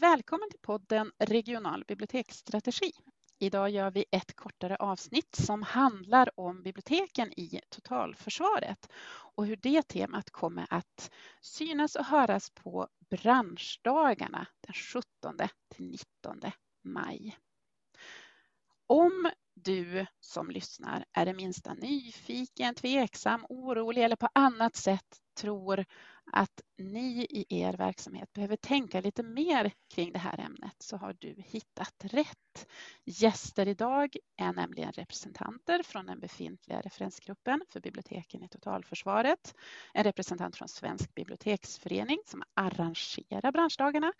Välkommen till podden Regional biblioteksstrategi. Idag gör vi ett kortare avsnitt som handlar om biblioteken i totalförsvaret och hur det temat kommer att synas och höras på branschdagarna den 17 till 19 maj. Om du som lyssnar är det minsta nyfiken, tveksam, orolig eller på annat sätt tror att ni i er verksamhet behöver tänka lite mer kring det här ämnet så har du hittat rätt. Gäster idag är nämligen representanter från den befintliga referensgruppen för biblioteken i totalförsvaret, en representant från Svensk biblioteksförening som arrangerar branschdagarna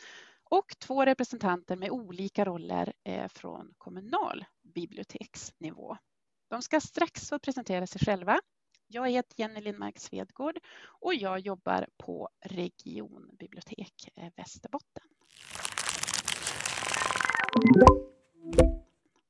och två representanter med olika roller eh, från kommunal biblioteksnivå. De ska strax få presentera sig själva jag heter Jenny Lindmark Svedgård och jag jobbar på Regionbibliotek eh, Västerbotten.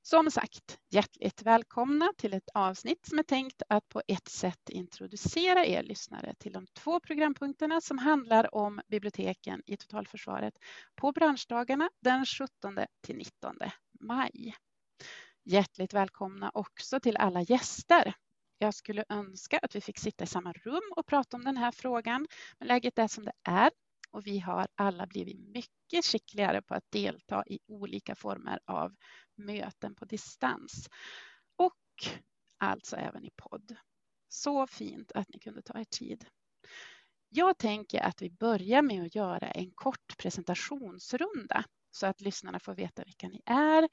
Som sagt, hjärtligt välkomna till ett avsnitt som är tänkt att på ett sätt introducera er lyssnare till de två programpunkterna som handlar om biblioteken i totalförsvaret på branschdagarna den 17 till 19 maj. Hjärtligt välkomna också till alla gäster jag skulle önska att vi fick sitta i samma rum och prata om den här frågan. Men läget är som det är och vi har alla blivit mycket skickligare på att delta i olika former av möten på distans. Och alltså även i podd. Så fint att ni kunde ta er tid. Jag tänker att vi börjar med att göra en kort presentationsrunda så att lyssnarna får veta vilka ni är,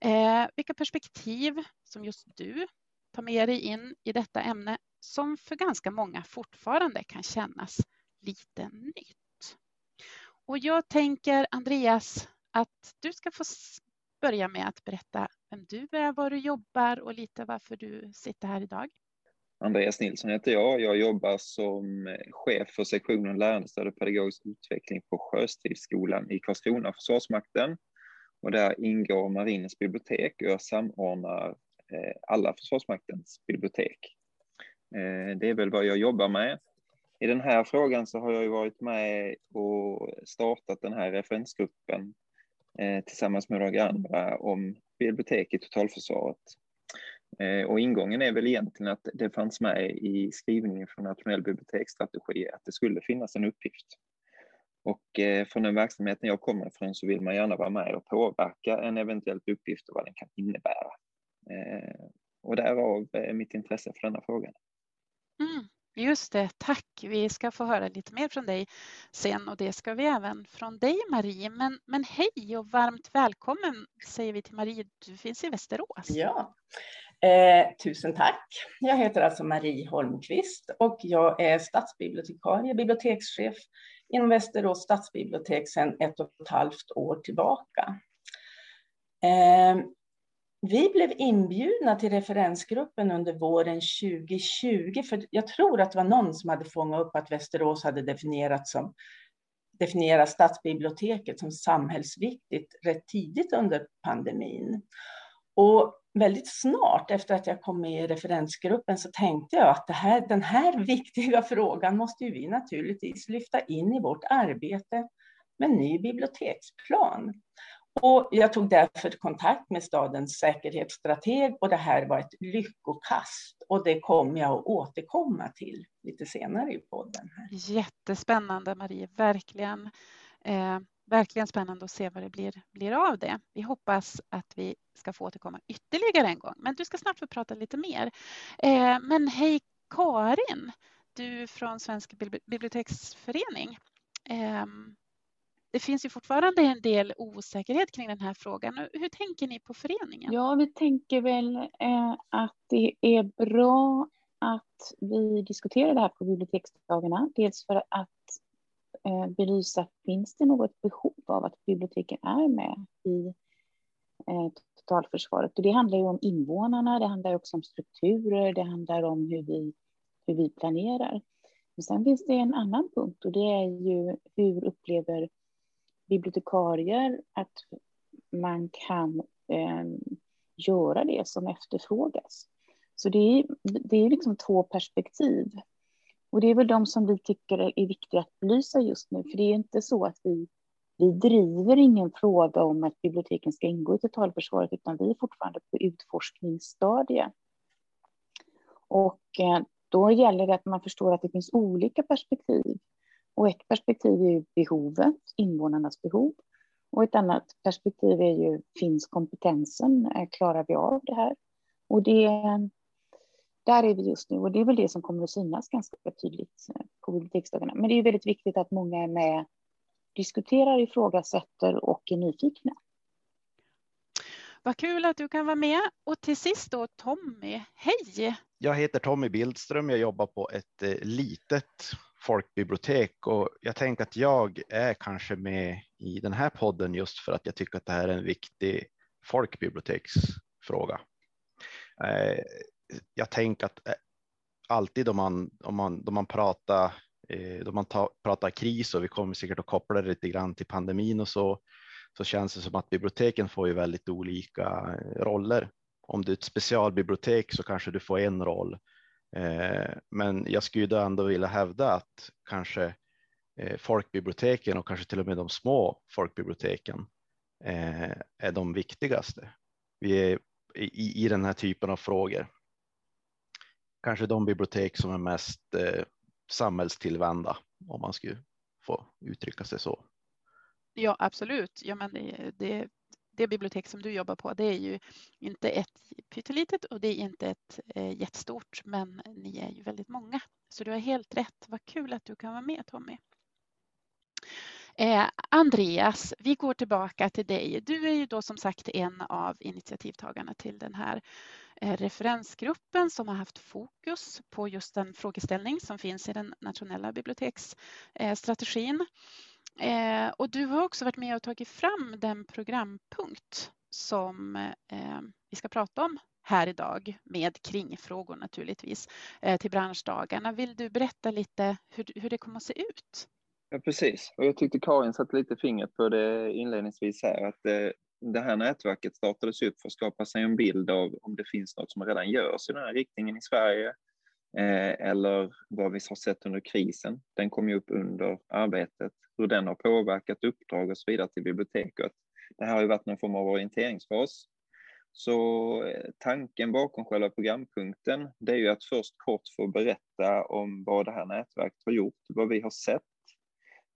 eh, vilka perspektiv som just du ta med dig in i detta ämne som för ganska många fortfarande kan kännas lite nytt. Och jag tänker Andreas att du ska få börja med att berätta vem du är, var du jobbar och lite varför du sitter här idag. Andreas Nilsson heter jag. Jag jobbar som chef för sektionen lärandestöd och pedagogisk utveckling på Sjöstridsskolan i Karlskrona, Försvarsmakten. Och där ingår Marinens bibliotek och jag samordnar Eh, alla Försvarsmaktens bibliotek. Eh, det är väl vad jag jobbar med. I den här frågan så har jag ju varit med och startat den här referensgruppen eh, tillsammans med några andra om bibliotek i totalförsvaret. Och ingången är väl egentligen att det fanns med i skrivningen från nationell biblioteksstrategi att det skulle finnas en uppgift. Och från den verksamheten jag kommer ifrån så vill man gärna vara med och påverka en eventuell uppgift och vad den kan innebära. Eh, och därav mitt intresse för denna frågan. Mm, just det, tack. Vi ska få höra lite mer från dig sen och det ska vi även från dig Marie. Men, men hej och varmt välkommen säger vi till Marie. Du finns i Västerås. Ja, eh, tusen tack. Jag heter alltså Marie Holmqvist och jag är stadsbibliotekarie, bibliotekschef inom Västerås stadsbibliotek sedan ett och ett halvt år tillbaka. Vi blev inbjudna till referensgruppen under våren 2020, för jag tror att det var någon som hade fångat upp att Västerås hade definierat som definierat stadsbiblioteket som samhällsviktigt rätt tidigt under pandemin. Och väldigt snart efter att jag kom med i referensgruppen så tänkte jag att det här, den här viktiga frågan måste vi naturligtvis lyfta in i vårt arbete med ny biblioteksplan. Och jag tog därför kontakt med stadens säkerhetsstrateg och det här var ett lyckokast. Och det kommer jag att återkomma till lite senare i podden. Här. Jättespännande Marie, verkligen. Eh, verkligen spännande att se vad det blir, blir av det. Vi hoppas att vi ska få återkomma ytterligare en gång. Men du ska snart få prata lite mer. Eh, men hej Karin, du från Svensk biblioteksförening. Eh, det finns ju fortfarande en del osäkerhet kring den här frågan. Hur tänker ni på föreningen? Ja, vi tänker väl eh, att det är bra att vi diskuterar det här på biblioteksdagarna. Dels för att eh, belysa, finns det något behov av att biblioteken är med i eh, totalförsvaret? Och det handlar ju om invånarna, det handlar också om strukturer, det handlar om hur vi, hur vi planerar. Men sen finns det en annan punkt och det är ju hur upplever bibliotekarier att man kan eh, göra det som efterfrågas. Så det är, det är liksom två perspektiv. Och det är väl de som vi tycker är viktiga att belysa just nu, för det är inte så att vi, vi driver ingen fråga om att biblioteken ska ingå i totalförsvaret, utan vi är fortfarande på utforskningsstadiet. Och eh, då gäller det att man förstår att det finns olika perspektiv. Och ett perspektiv är ju behovet, invånarnas behov. Och ett annat perspektiv är ju, finns kompetensen? Eh, klarar vi av det här? Och det, där är vi just nu och det är väl det som kommer att synas ganska tydligt eh, på biblioteksdagarna. Men det är väldigt viktigt att många är med, diskuterar, ifrågasätter och är nyfikna. Vad kul att du kan vara med. Och till sist då Tommy, hej! Jag heter Tommy Bildström. Jag jobbar på ett eh, litet folkbibliotek och jag tänker att jag är kanske med i den här podden just för att jag tycker att det här är en viktig folkbiblioteksfråga. Eh, jag tänker att eh, alltid om man, om man, då man pratar eh, då man ta, pratar kris och vi kommer säkert att koppla det lite grann till pandemin och så, så känns det som att biblioteken får ju väldigt olika roller. Om du är ett specialbibliotek så kanske du får en roll Eh, men jag skulle ändå vilja hävda att kanske eh, folkbiblioteken och kanske till och med de små folkbiblioteken eh, är de viktigaste. Vi är i, i den här typen av frågor. Kanske de bibliotek som är mest samhällstillvända om man skulle få uttrycka sig så. Ja, absolut. Ja, men det, det, det bibliotek som du jobbar på, det är ju inte ett pyttelitet och det är inte ett eh, jättestort, men ni är ju väldigt många. Så du har helt rätt. Vad kul att du kan vara med Tommy. Eh, Andreas, vi går tillbaka till dig. Du är ju då som sagt en av initiativtagarna till den här eh, referensgruppen som har haft fokus på just den frågeställning som finns i den nationella biblioteksstrategin. Eh, Eh, och du har också varit med och tagit fram den programpunkt som eh, vi ska prata om här idag med kringfrågor naturligtvis eh, till branschdagarna. Vill du berätta lite hur, hur det kommer att se ut? Ja, precis. Och jag tyckte Karin satte lite fingret på det inledningsvis här, att det, det här nätverket startades upp för att skapa sig en bild av om det finns något som redan görs i den här riktningen i Sverige Eh, eller vad vi har sett under krisen. Den kom ju upp under arbetet, hur den har påverkat uppdrag och så vidare till biblioteket. Det här har ju varit någon form av orienteringsfas. Så eh, tanken bakom själva programpunkten, det är ju att först kort få berätta om vad det här nätverket har gjort, vad vi har sett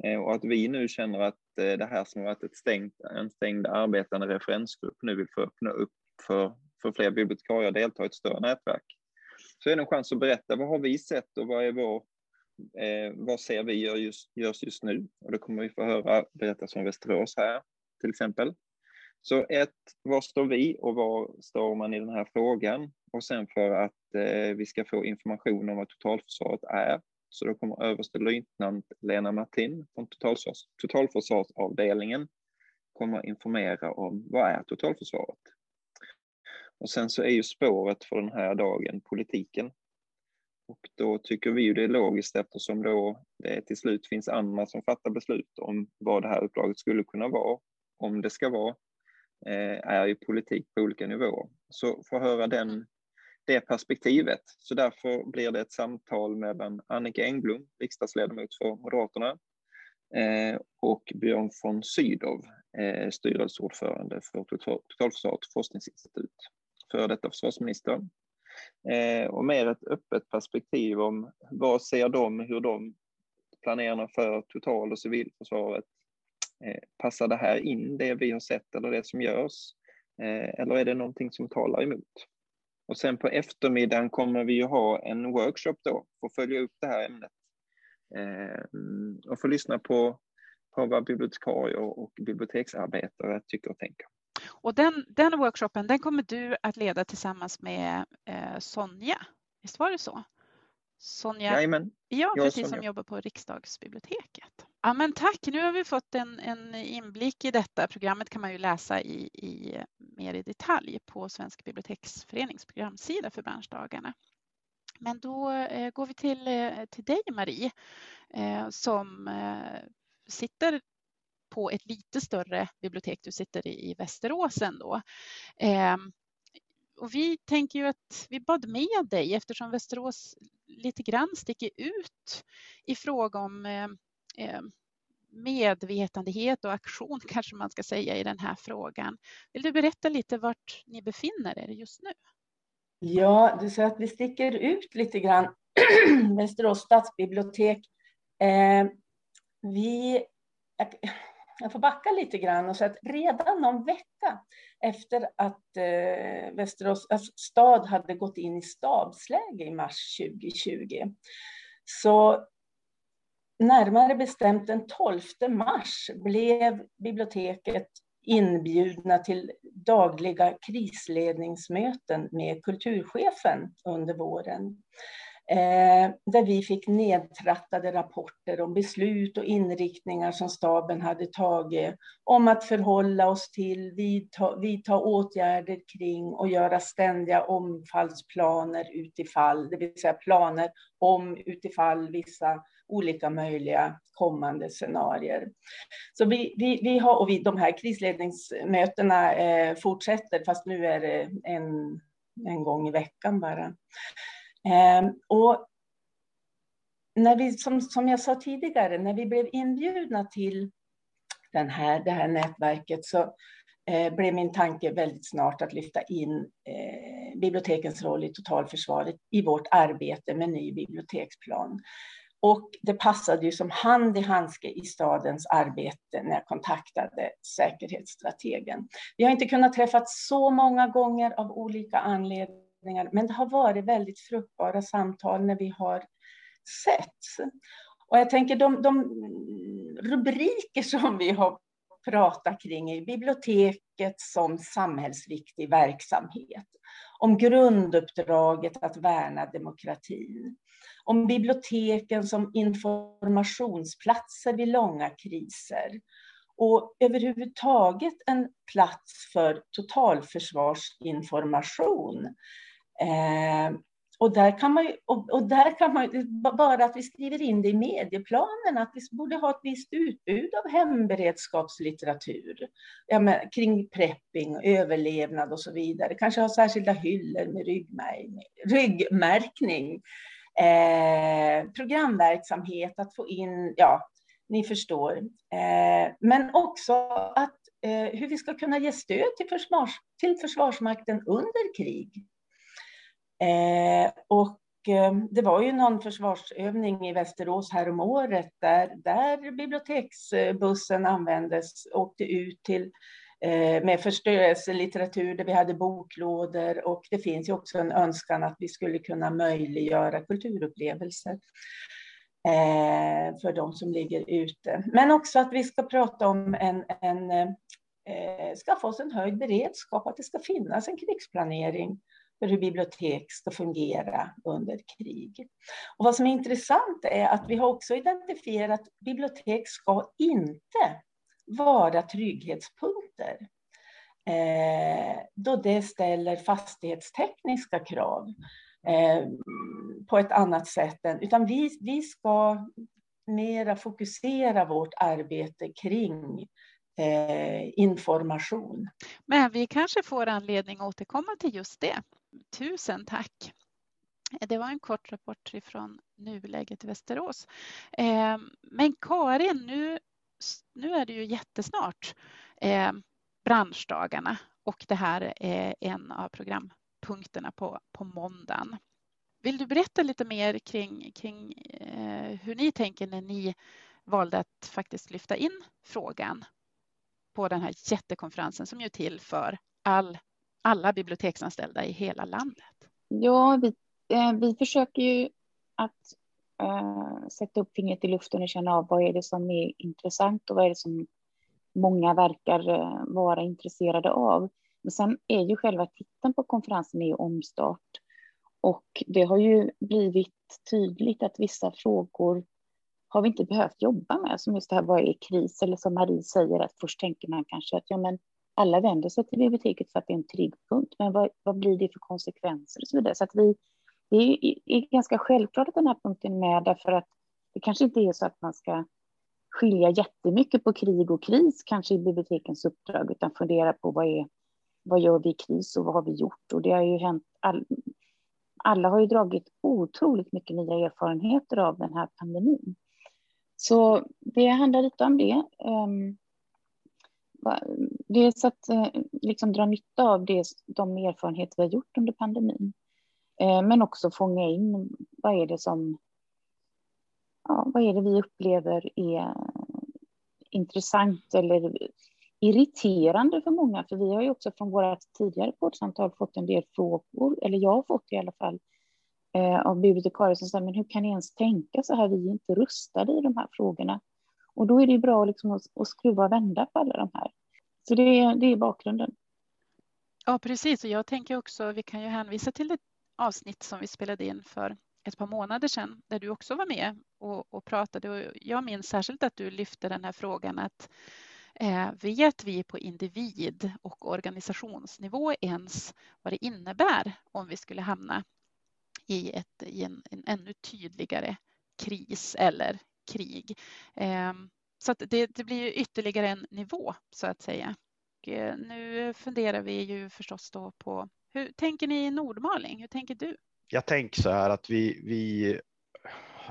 eh, och att vi nu känner att det här som har varit ett stängt, en stängd arbetande referensgrupp nu vill få öppna upp för, för fler bibliotekarier att delta i ett större nätverk. Så är det en chans att berätta vad har vi sett och vad är vår eh, vad ser vi gör just, görs just nu? Och det kommer vi få höra berättas om Västerås här till exempel. Så ett, var står vi och var står man i den här frågan? Och sen för att eh, vi ska få information om vad totalförsvaret är. Så då kommer överstelöjtnant Lena Martin från totalförsvars, totalförsvarsavdelningen kommer informera om vad är totalförsvaret? Och sen så är ju spåret för den här dagen politiken. Och då tycker vi ju det är logiskt eftersom då det till slut finns andra som fattar beslut om vad det här uppdraget skulle kunna vara, om det ska vara, eh, är ju politik på olika nivåer. Så få höra den, det perspektivet. Så därför blir det ett samtal mellan Annika Engblom, riksdagsledamot för Moderaterna, eh, och Björn von Sydow, eh, styrelseordförande för Totalförsvarets forskningsinstitut, för detta försvarsminister. Eh, och mer ett öppet perspektiv om vad ser de, hur de planerarna för total och civilförsvaret Eh, passar det här in det vi har sett eller det som görs? Eh, eller är det någonting som talar emot? Och sen på eftermiddagen kommer vi ju ha en workshop då för att följa upp det här ämnet eh, och få lyssna på, på vad bibliotekarier och biblioteksarbetare tycker och tänker. Och den, den workshopen den kommer du att leda tillsammans med eh, Sonja, visst var det så? Sonja, Jajamän. ja, precis som jobbar på Riksdagsbiblioteket. Ja, men tack, nu har vi fått en, en inblick i detta. Programmet kan man ju läsa i, i, mer i detalj på Svensk biblioteksförenings programsida för branschdagarna. Men då eh, går vi till, eh, till dig Marie eh, som eh, sitter på ett lite större bibliotek. Du sitter i, i Västerås ändå. Eh, och vi tänker ju att vi bad med dig eftersom Västerås lite grann sticker ut i fråga om ehm, ehm, medvetenhet och aktion kanske man ska säga i den här frågan. Vill du berätta lite vart ni befinner er just nu? Ja, du säger att vi sticker ut lite grann. Västerås stadsbibliotek. Eh, vi, jag, får backa lite grann och säga att redan någon vecka efter att eh, Västerås alltså stad hade gått in i stabsläge i mars 2020 så närmare bestämt den 12 mars blev biblioteket inbjudna till dagliga krisledningsmöten med kulturchefen under våren. Eh, där vi fick nedtrattade rapporter om beslut och inriktningar som staben hade tagit om att förhålla oss till, vidta, vidta åtgärder kring och göra ständiga omfallsplaner utifall, det vill säga planer om utifall vissa olika möjliga kommande scenarier. Så vi, vi, vi har, och vi, de här krisledningsmötena eh, fortsätter, fast nu är det en, en gång i veckan bara. Eh, och när vi, som, som jag sa tidigare, när vi blev inbjudna till den här, det här nätverket så eh, blev min tanke väldigt snart att lyfta in eh, bibliotekens roll i totalförsvaret i vårt arbete med ny biblioteksplan. Och det passade ju som hand i handske i stadens arbete när jag kontaktade säkerhetsstrategen. Vi har inte kunnat träffas så många gånger av olika anledningar, men det har varit väldigt fruktbara samtal när vi har setts. Och jag tänker de, de rubriker som vi har pratat kring är biblioteket som samhällsviktig verksamhet, om grunduppdraget att värna demokratin, om biblioteken som informationsplatser vid långa kriser och överhuvudtaget en plats för totalförsvarsinformation. Eh, och där kan man ju, och, och, där kan man bara att vi skriver in det i medieplanen, att vi borde ha ett visst utbud av hemberedskapslitteratur ja, men, kring prepping, överlevnad och så vidare. Kanske ha särskilda hyllor med ryggmärkning eh, programverksamhet, att få in, ja, ni förstår. Eh, men också att eh, hur vi ska kunna ge stöd till, försvars, till Försvarsmakten under krig. Eh, och ehm, det var ju någon försvarsövning i Västerås häromåret där, där biblioteksbussen användes, åkte ut till eh, med förstörelselitteratur där vi hade boklådor och det finns ju också en önskan att vi skulle kunna möjliggöra kulturupplevelser eh, för de som ligger ute. Men också att vi ska prata om en, en eh, skaffa oss en höjd beredskap, att det ska finnas en krigsplanering för hur bibliotek ska fungera under krig. Och vad som är intressant är att vi har också identifierat att bibliotek ska inte vara trygghetspunkter. Eh, då det ställer fastighetstekniska krav eh, på ett annat sätt. Än, utan vi, vi ska mera fokusera vårt arbete kring eh, information. Men vi kanske får anledning att återkomma till just det. Tusen tack. Eh, det var en kort rapport från nuläget i Västerås. Eh, men Karin, nu nu är det ju jättesnart eh, branschdagarna och det här är en av programpunkterna på, på måndagen. Vill du berätta lite mer kring, kring hur ni tänker när ni valde att faktiskt lyfta in frågan på den här jättekonferensen som är till för all, alla biblioteksanställda i hela landet? Ja, vi, eh, vi försöker ju att eh, sätta upp fingret i luften och känna av vad är det som är intressant och vad är det som många verkar eh, vara intresserade av. Men sen är ju själva titeln på konferensen är omstart och det har ju blivit tydligt att vissa frågor har vi inte behövt jobba med, som just det här vad är kris, eller som Marie säger att först tänker man kanske att ja, men alla vänder sig till biblioteket för att det är en trygg punkt, men vad, vad blir det för konsekvenser och så vidare. Så att vi det är ganska självklart att den här punkten är med därför att det kanske inte är så att man ska skilja jättemycket på krig och kris kanske i bibliotekens uppdrag utan fundera på vad, är, vad gör vi i kris och vad har vi gjort och det har ju hänt all, alla har ju dragit otroligt mycket nya erfarenheter av den här pandemin. Så det handlar lite om det. Um, dels att eh, liksom dra nytta av det, de erfarenheter vi har gjort under pandemin. Eh, men också fånga in vad är det som ja, vad är det vi upplever är intressant eller irriterande för många? För vi har ju också från våra tidigare poddsamtal fått en del frågor, eller jag har fått i alla fall, eh, av bibliotekarier som säger, men hur kan ni ens tänka så här? Vi är inte rustade i de här frågorna. Och då är det bra liksom att, att skruva och vända på alla de här. Så det, det är bakgrunden. Ja, precis. Och jag tänker också, vi kan ju hänvisa till ett avsnitt som vi spelade in för ett par månader sedan där du också var med och, och pratade. Och jag minns särskilt att du lyfte den här frågan att eh, vet vi på individ och organisationsnivå ens vad det innebär om vi skulle hamna i, ett, i en, en ännu tydligare kris eller krig. Eh, så det, det, blir ytterligare en nivå så att säga. Och eh, nu funderar vi ju förstås då på hur tänker ni i Nordmaling? Hur tänker du? Jag tänker så här att vi, vi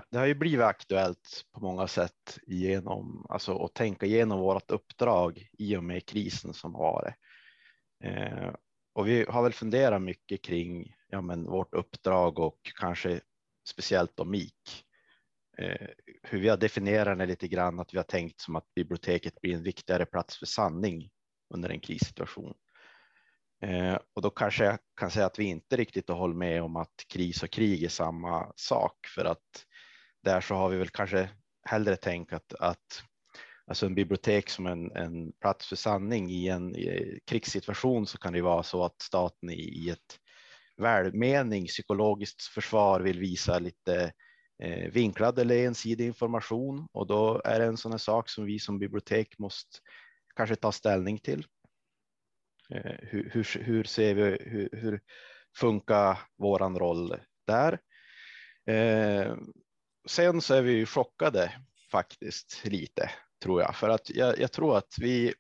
det har ju blivit aktuellt på många sätt genom alltså att tänka igenom vårt uppdrag i och med krisen som har varit. Eh, och vi har väl funderat mycket kring ja, men vårt uppdrag och kanske speciellt om MIK. Eh, hur vi har definierat det lite grann, att vi har tänkt som att biblioteket blir en viktigare plats för sanning under en krissituation. Eh, och då kanske jag kan säga att vi inte riktigt håller med om att kris och krig är samma sak för att där så har vi väl kanske hellre tänkt att, att alltså en bibliotek som en, en plats för sanning i en i krigssituation så kan det vara så att staten i, i ett välmening psykologiskt försvar vill visa lite eh, Eh, vinklad eller ensidig information och då är det en sån här sak som vi som bibliotek måste kanske ta ställning till. Eh, hur, hur, hur, ser vi, hur, hur funkar våran roll där? Eh, sen så är vi ju chockade faktiskt lite tror jag, för att jag, jag tror att vi,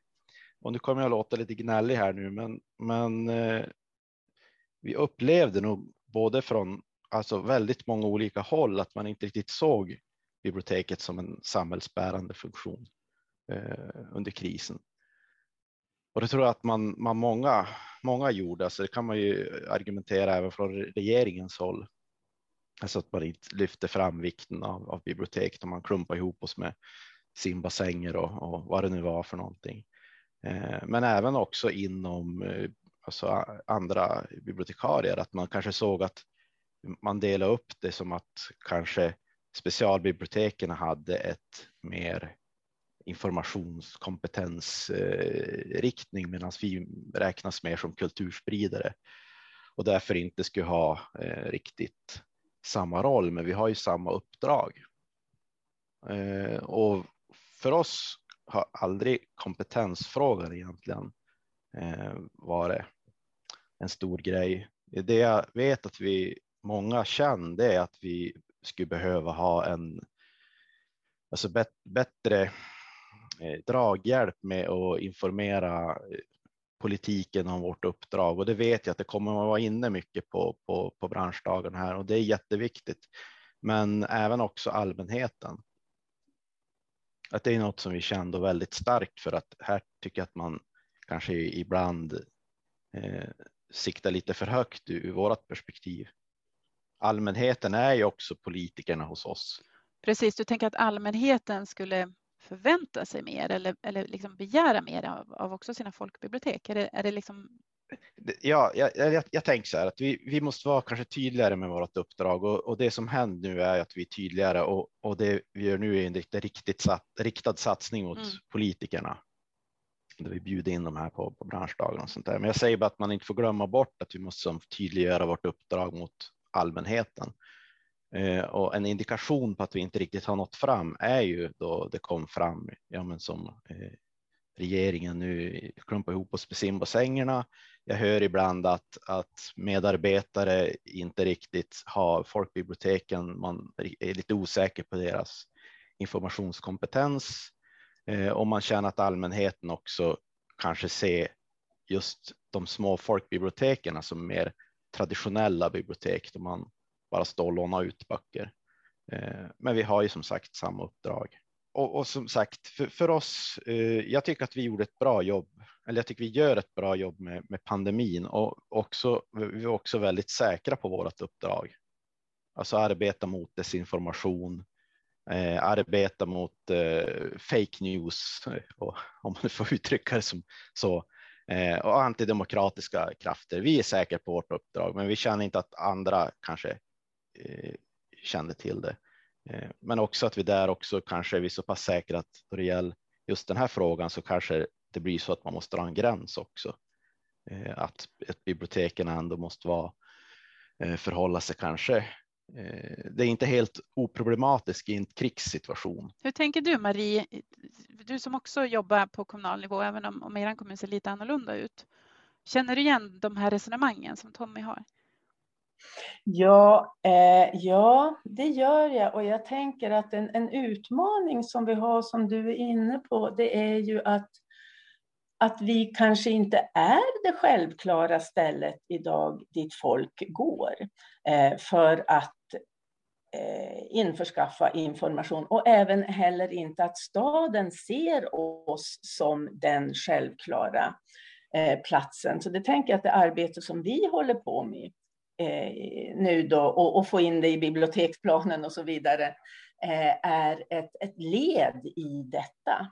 och nu kommer jag låta lite gnällig här nu, men, men eh, vi upplevde nog både från alltså väldigt många olika håll att man inte riktigt såg biblioteket som en samhällsbärande funktion eh, under krisen. Och det tror jag att man, man många, många gjorde, alltså det kan man ju argumentera även från regeringens håll. Alltså att man inte lyfte fram vikten av, av biblioteket och man klumpar ihop oss med simbassänger och, och vad det nu var för någonting. Eh, men även också inom eh, alltså andra bibliotekarier, att man kanske såg att man delade upp det som att kanske specialbiblioteken hade ett mer informationskompetensriktning medan vi räknas mer som kulturspridare och därför inte skulle ha eh, riktigt samma roll, men vi har ju samma uppdrag. Eh, och för oss har aldrig kompetensfrågan egentligen eh, varit en stor grej. Det jag vet att vi många kände är att vi skulle behöva ha en alltså bet, bättre eh, draghjälp med att informera eh, politiken om vårt uppdrag och det vet jag att det kommer att vara inne mycket på, på, på branschdagen här och det är jätteviktigt. Men även också allmänheten. Att det är något som vi kände väldigt starkt för att här tycker jag att man kanske ibland eh, siktar lite för högt ur, ur vårt perspektiv. Allmänheten är ju också politikerna hos oss. Precis, du tänker att allmänheten skulle förvänta sig mer eller, eller liksom begära mer av, av också sina folkbibliotek? Är det, är det liksom... Ja, jag, jag, jag tänker så här att vi, vi måste vara kanske tydligare med vårt uppdrag och, och det som händer nu är att vi är tydligare och, och det vi gör nu är en riktigt, riktigt sat, riktad satsning mot mm. politikerna. Där vi bjuder in de här på, på branschdagen och sånt där. Men jag säger bara att man inte får glömma bort att vi måste tydliggöra vårt uppdrag mot allmänheten. Eh, och en indikation på att vi inte riktigt har nått fram är ju då det kom fram, ja men som eh, regeringen nu klumpar ihop oss med simbassängerna. Jag hör ibland att, att medarbetare inte riktigt har folkbiblioteken, man är lite osäker på deras informationskompetens eh, och man känner att allmänheten också kanske ser just de små folkbiblioteken som mer traditionella bibliotek där man bara står och lånar ut böcker. Eh, men vi har ju som sagt samma uppdrag. Och, och som sagt, för, för oss, eh, jag tycker att vi gjorde ett bra jobb, eller jag tycker vi gör ett bra jobb med, med pandemin och också, vi är också väldigt säkra på vårt uppdrag. Alltså arbeta mot desinformation, eh, arbeta mot eh, fake news, och, om man får uttrycka det som så, eh, och antidemokratiska krafter. Vi är säkra på vårt uppdrag, men vi känner inte att andra kanske eh, kände till det. Eh, men också att vi där också kanske är vi så pass säkra att då det gäller just den här frågan så kanske det blir så att man måste dra en gräns också. Eh, att, att biblioteken ändå måste vara eh, förhålla sig kanske det är inte helt oproblematiskt i en krigssituation. Hur tänker du Marie, du som också jobbar på kommunal nivå, även om, om er kommun ser lite annorlunda ut. Känner du igen de här resonemangen som Tommy har? Ja, eh, ja, det gör jag. Och jag tänker att en, en utmaning som vi har, som du är inne på, det är ju att, att vi kanske inte är det självklara stället idag dit folk går eh, Eh, för att eh, införskaffa information och även heller inte att staden ser oss som den självklara eh, platsen. Så det tänker jag att det arbete som vi håller på med nu då och, och, få in det i biblioteksplanen och så vidare är ett, ett led i detta.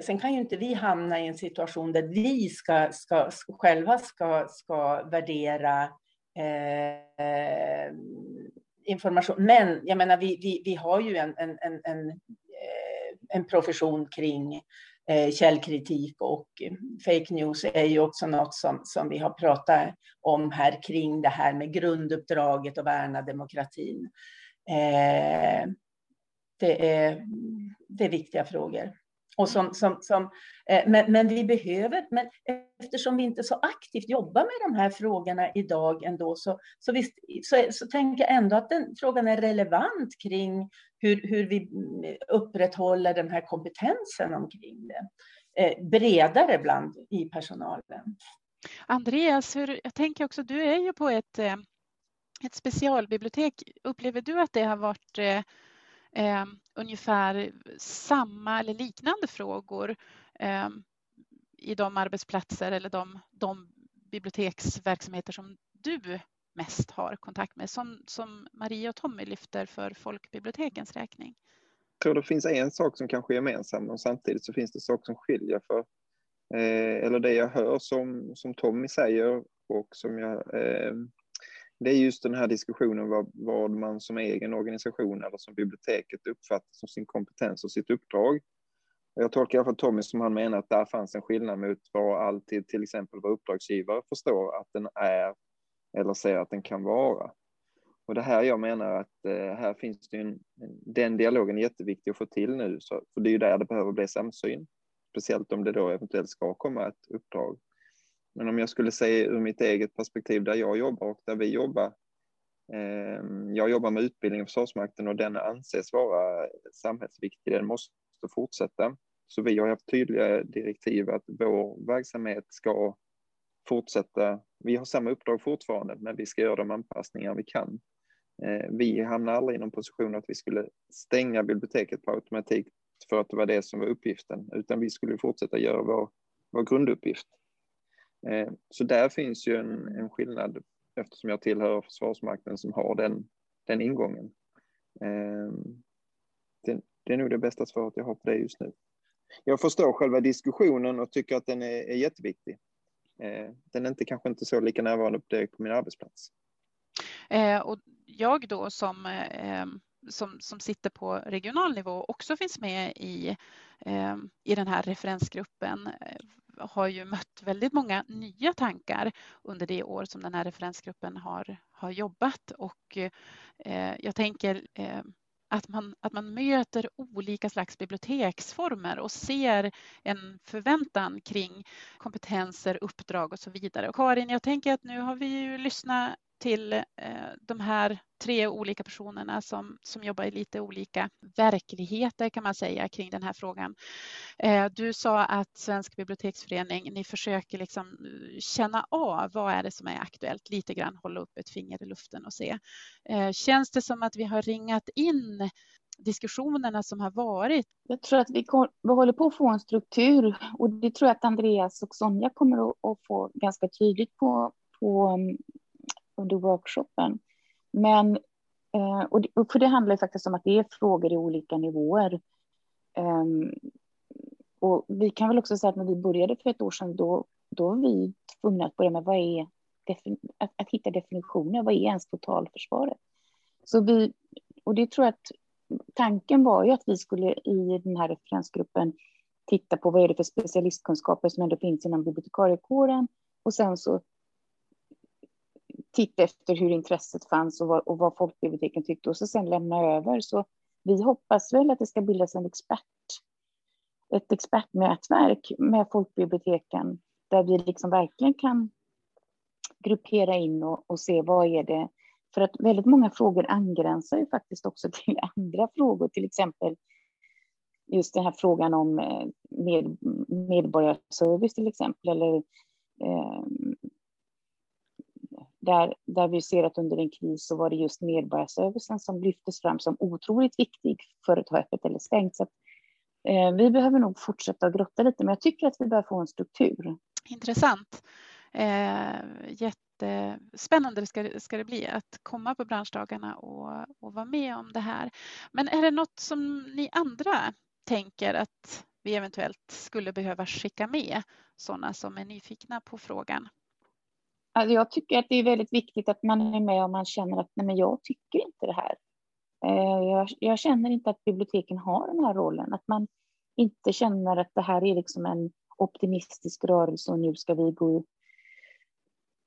Sen kan ju inte vi hamna i en situation där vi ska, ska, själva ska, ska värdera eh, information. Men jag menar, vi, vi, vi har ju en, en, en, en, eh, en profession kring Eh, källkritik och fake news är ju också något som, som vi har pratat om här kring det här med grunduppdraget och värna demokratin. Eh, det, är, det är viktiga frågor. Och som, som, som, eh, men, men, vi behöver, men eftersom vi inte så aktivt jobbar med de här frågorna idag ändå, så, så, visst, så, så tänker jag ändå att den frågan är relevant kring hur, hur vi mm, upprätthåller den här kompetensen omkring det. Eh, bredare bland i personalen. Andreas, hur, jag tänker också, du är ju på ett, eh, ett specialbibliotek. Upplever du att det har varit eh, eh, ungefär samma eller liknande frågor eh, i de arbetsplatser eller de, de biblioteksverksamheter som du mest har kontakt med, som, som Maria och Tommy lyfter för folkbibliotekens räkning? Jag tror det finns en sak som kanske är gemensam och samtidigt så finns det saker som skiljer för eh, eller det jag hör som, som Tommy säger och som jag eh, det är just den här diskussionen vad, vad man som egen organisation eller som biblioteket uppfattar som sin kompetens och sitt uppdrag. Jag tolkar i alla fall Tommy som han menar att där fanns en skillnad mot vad alltid till exempel vad uppdragsgivare förstår att den är eller säger att den kan vara. Och det här jag menar att eh, här finns det en, den dialogen är jätteviktig att få till nu, så, för det är ju där det behöver bli samsyn. Speciellt om det då eventuellt ska komma ett uppdrag. Men om jag skulle säga ur mitt eget perspektiv där jag jobbar och där vi jobbar. Eh, jag jobbar med utbildning i Försvarsmakten och den anses vara samhällsviktig. Den måste fortsätta. Så vi har haft tydliga direktiv att vår verksamhet ska fortsätta. Vi har samma uppdrag fortfarande, men vi ska göra de anpassningar vi kan. Eh, vi hamnar aldrig i någon position att vi skulle stänga biblioteket på automatik för att det var det som var uppgiften, utan vi skulle fortsätta göra vår, vår grunduppgift. Eh, så där finns ju en, en skillnad eftersom jag tillhör Försvarsmakten som har den, den ingången. Ehm, det, det är nog det bästa svaret jag har på det just nu. Jag förstår själva diskussionen och tycker att den är, är jätteviktig. Eh, den är inte, kanske inte så lika närvarande på, på min arbetsplats. Eh, och jag då som, ehm, som, som sitter på regional nivå också finns med i, ehm, i den här referensgruppen har ju mött väldigt många nya tankar under det år som den här referensgruppen har, har jobbat och eh, jag tänker eh, att man, att man möter olika slags biblioteksformer och ser en förväntan kring kompetenser, uppdrag och så vidare. Och Karin, jag tänker att nu har vi ju lyssnat till eh, de här tre olika personerna som, som jobbar i lite olika verkligheter kan man säga kring den här frågan. Eh, du sa att Svensk biblioteksförening, ni försöker liksom eh, känna av vad är det som är aktuellt, lite grann hålla upp ett finger i luften och se. Känns det som att vi har ringat in diskussionerna som har varit? Jag tror att vi, kom, vi håller på att få en struktur och det tror jag att Andreas och Sonja kommer att, att få ganska tydligt på, på under workshopen. Men, eh, och det, för det handlar ju faktiskt om att det är frågor i olika nivåer. Ehm, och vi kan väl också säga att när vi började för ett år sedan, då, då var vi tvungna att börja med vad är, att, att hitta definitioner, vad är ens totalförsvaret? Så vi, och det tror jag att tanken var ju att vi skulle i den här referensgruppen titta på vad är det för specialistkunskaper som ändå finns inom bibliotekariekåren och sen så titta efter hur intresset fanns och vad, och vad folkbiblioteken tyckte och så sen lämna över. Så vi hoppas väl att det ska bildas en expert, ett expertnätverk med folkbiblioteken där vi liksom verkligen kan gruppera in och, och se vad är det för att väldigt många frågor angränsar ju faktiskt också till andra frågor, till exempel just den här frågan om eh, med, medborgarservice till exempel, eller eh, där, där vi ser att under en kris så var det just medborgarservicen som lyftes fram som otroligt viktig för att ha öppet eller stängt. Så att, eh, vi behöver nog fortsätta att grotta lite, men jag tycker att vi bör få en struktur. Intressant. Eh, jättespännande ska, ska det bli att komma på branschdagarna och, och vara med om det här. Men är det något som ni andra tänker att vi eventuellt skulle behöva skicka med sådana som är nyfikna på frågan? Alltså jag tycker att det är väldigt viktigt att man är med om man känner att nej men jag tycker inte det här. Eh, jag, jag, känner inte att biblioteken har den här rollen, att man inte känner att det här är liksom en optimistisk rörelse och nu ska vi gå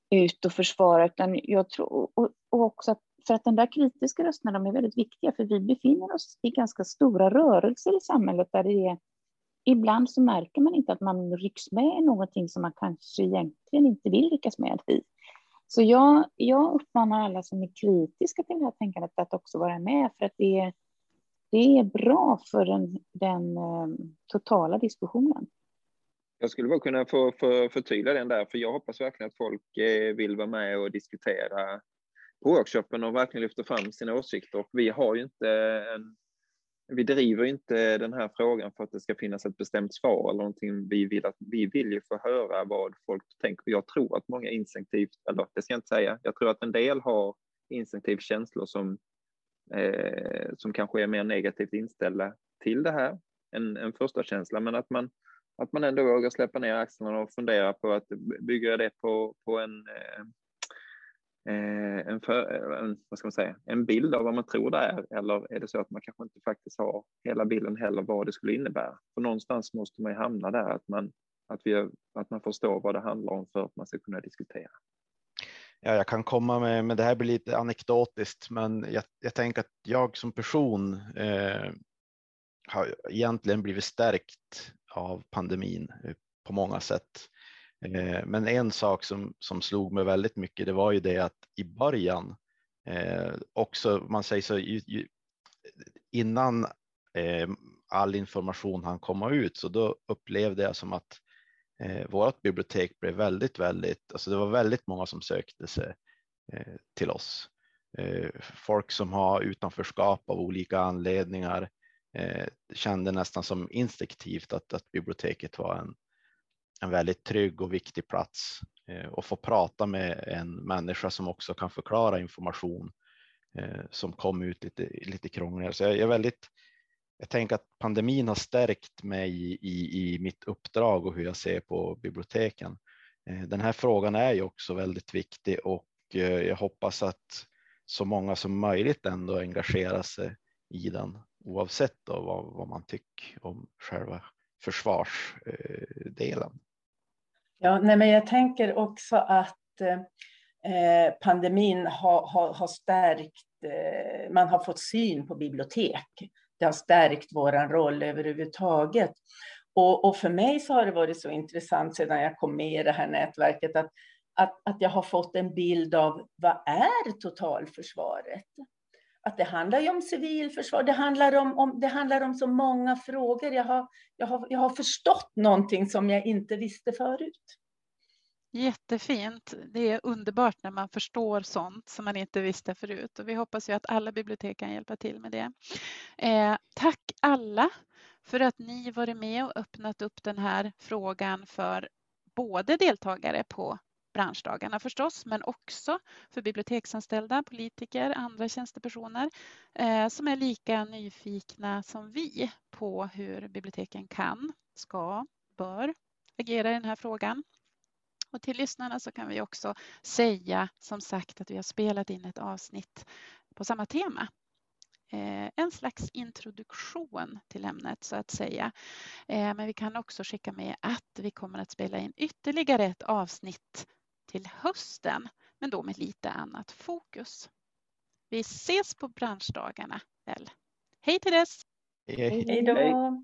ut och försvara, utan jag tror och, och också att för att den där kritiska rösterna de är väldigt viktiga, för vi befinner oss i ganska stora rörelser i samhället där det är ibland så märker man inte att man rycks med i någonting som man kanske egentligen inte vill ryckas med i. Så jag, jag uppmanar alla som är kritiska till det här tänkandet att också vara med, för att det är, det är bra för den, den eh, totala diskussionen. Jag skulle bara kunna få för, förtydliga den där, för jag hoppas verkligen att folk eh, vill vara med och diskutera på workshopen och verkligen lyfta fram sina åsikter. Och vi har ju inte en vi driver inte den här frågan för att det ska finnas ett bestämt svar eller någonting. Vi vill, att, vi vill ju få höra vad folk tänker. Jag tror att många instinktivt, eller det ska jag inte säga, jag tror att en del har instinktivt känslor som, eh, som kanske är mer negativt inställda till det här, en, än första känsla, men att man, att man ändå vågar släppa ner axlarna och fundera på att bygga det på, på en Eh, Eh, en, för, en, vad ska man säga, en bild av vad man tror det är eller är det så att man kanske inte faktiskt har hela bilden heller vad det skulle innebära? För någonstans måste man ju hamna där att man, att, vi, att man förstår vad det handlar om för att man ska kunna diskutera. Ja, jag kan komma med, men det här blir lite anekdotiskt, men jag, jag tänker att jag som person eh, har egentligen blivit stärkt av pandemin på många sätt. Eh, men en sak som, som slog mig väldigt mycket, det var ju det att i början eh, också, man säger så, ju, ju, innan eh, all information hann komma ut, så då upplevde jag som att eh, vårt bibliotek blev väldigt, väldigt, alltså det var väldigt många som sökte sig eh, till oss. Eh, folk som har utanförskap av olika anledningar eh, kände nästan som instinktivt att, att biblioteket var en, en väldigt trygg och viktig plats eh, och få prata med en människa som också kan förklara information eh, som kom ut lite, lite krångligare. Så jag är väldigt, jag tänker att pandemin har stärkt mig i, i, i mitt uppdrag och hur jag ser på biblioteken. Eh, den här frågan är ju också väldigt viktig och eh, jag hoppas att så många som möjligt ändå engagerar sig i den oavsett då vad, vad man tycker om själva försvarsdelen. Eh, Ja, nej, men jag tänker också att eh, pandemin har, har, har stärkt, eh, man har fått syn på bibliotek. Det har stärkt vår roll överhuvudtaget. Och, och för mig så har det varit så intressant sedan jag kom med i det här nätverket att att, att jag har fått en bild av vad är totalförsvaret? Att det handlar ju om civilförsvar, det handlar om, om, det handlar om så många frågor. Jag har, jag, har, jag har förstått någonting som jag inte visste förut. Jättefint. Det är underbart när man förstår sånt som man inte visste förut och vi hoppas ju att alla bibliotek kan hjälpa till med det. Eh, tack alla för att ni varit med och öppnat upp den här frågan för både deltagare på branschdagarna förstås, men också för biblioteksanställda, politiker, andra tjänstepersoner eh, som är lika nyfikna som vi på hur biblioteken kan, ska, bör agera i den här frågan. Och till lyssnarna så kan vi också säga som sagt att vi har spelat in ett avsnitt på samma tema. Eh, en slags introduktion till ämnet så att säga. Eh, men vi kan också skicka med att vi kommer att spela in ytterligare ett avsnitt till hösten, men då med lite annat fokus. Vi ses på branschdagarna väl. Hej till dess! Hej då!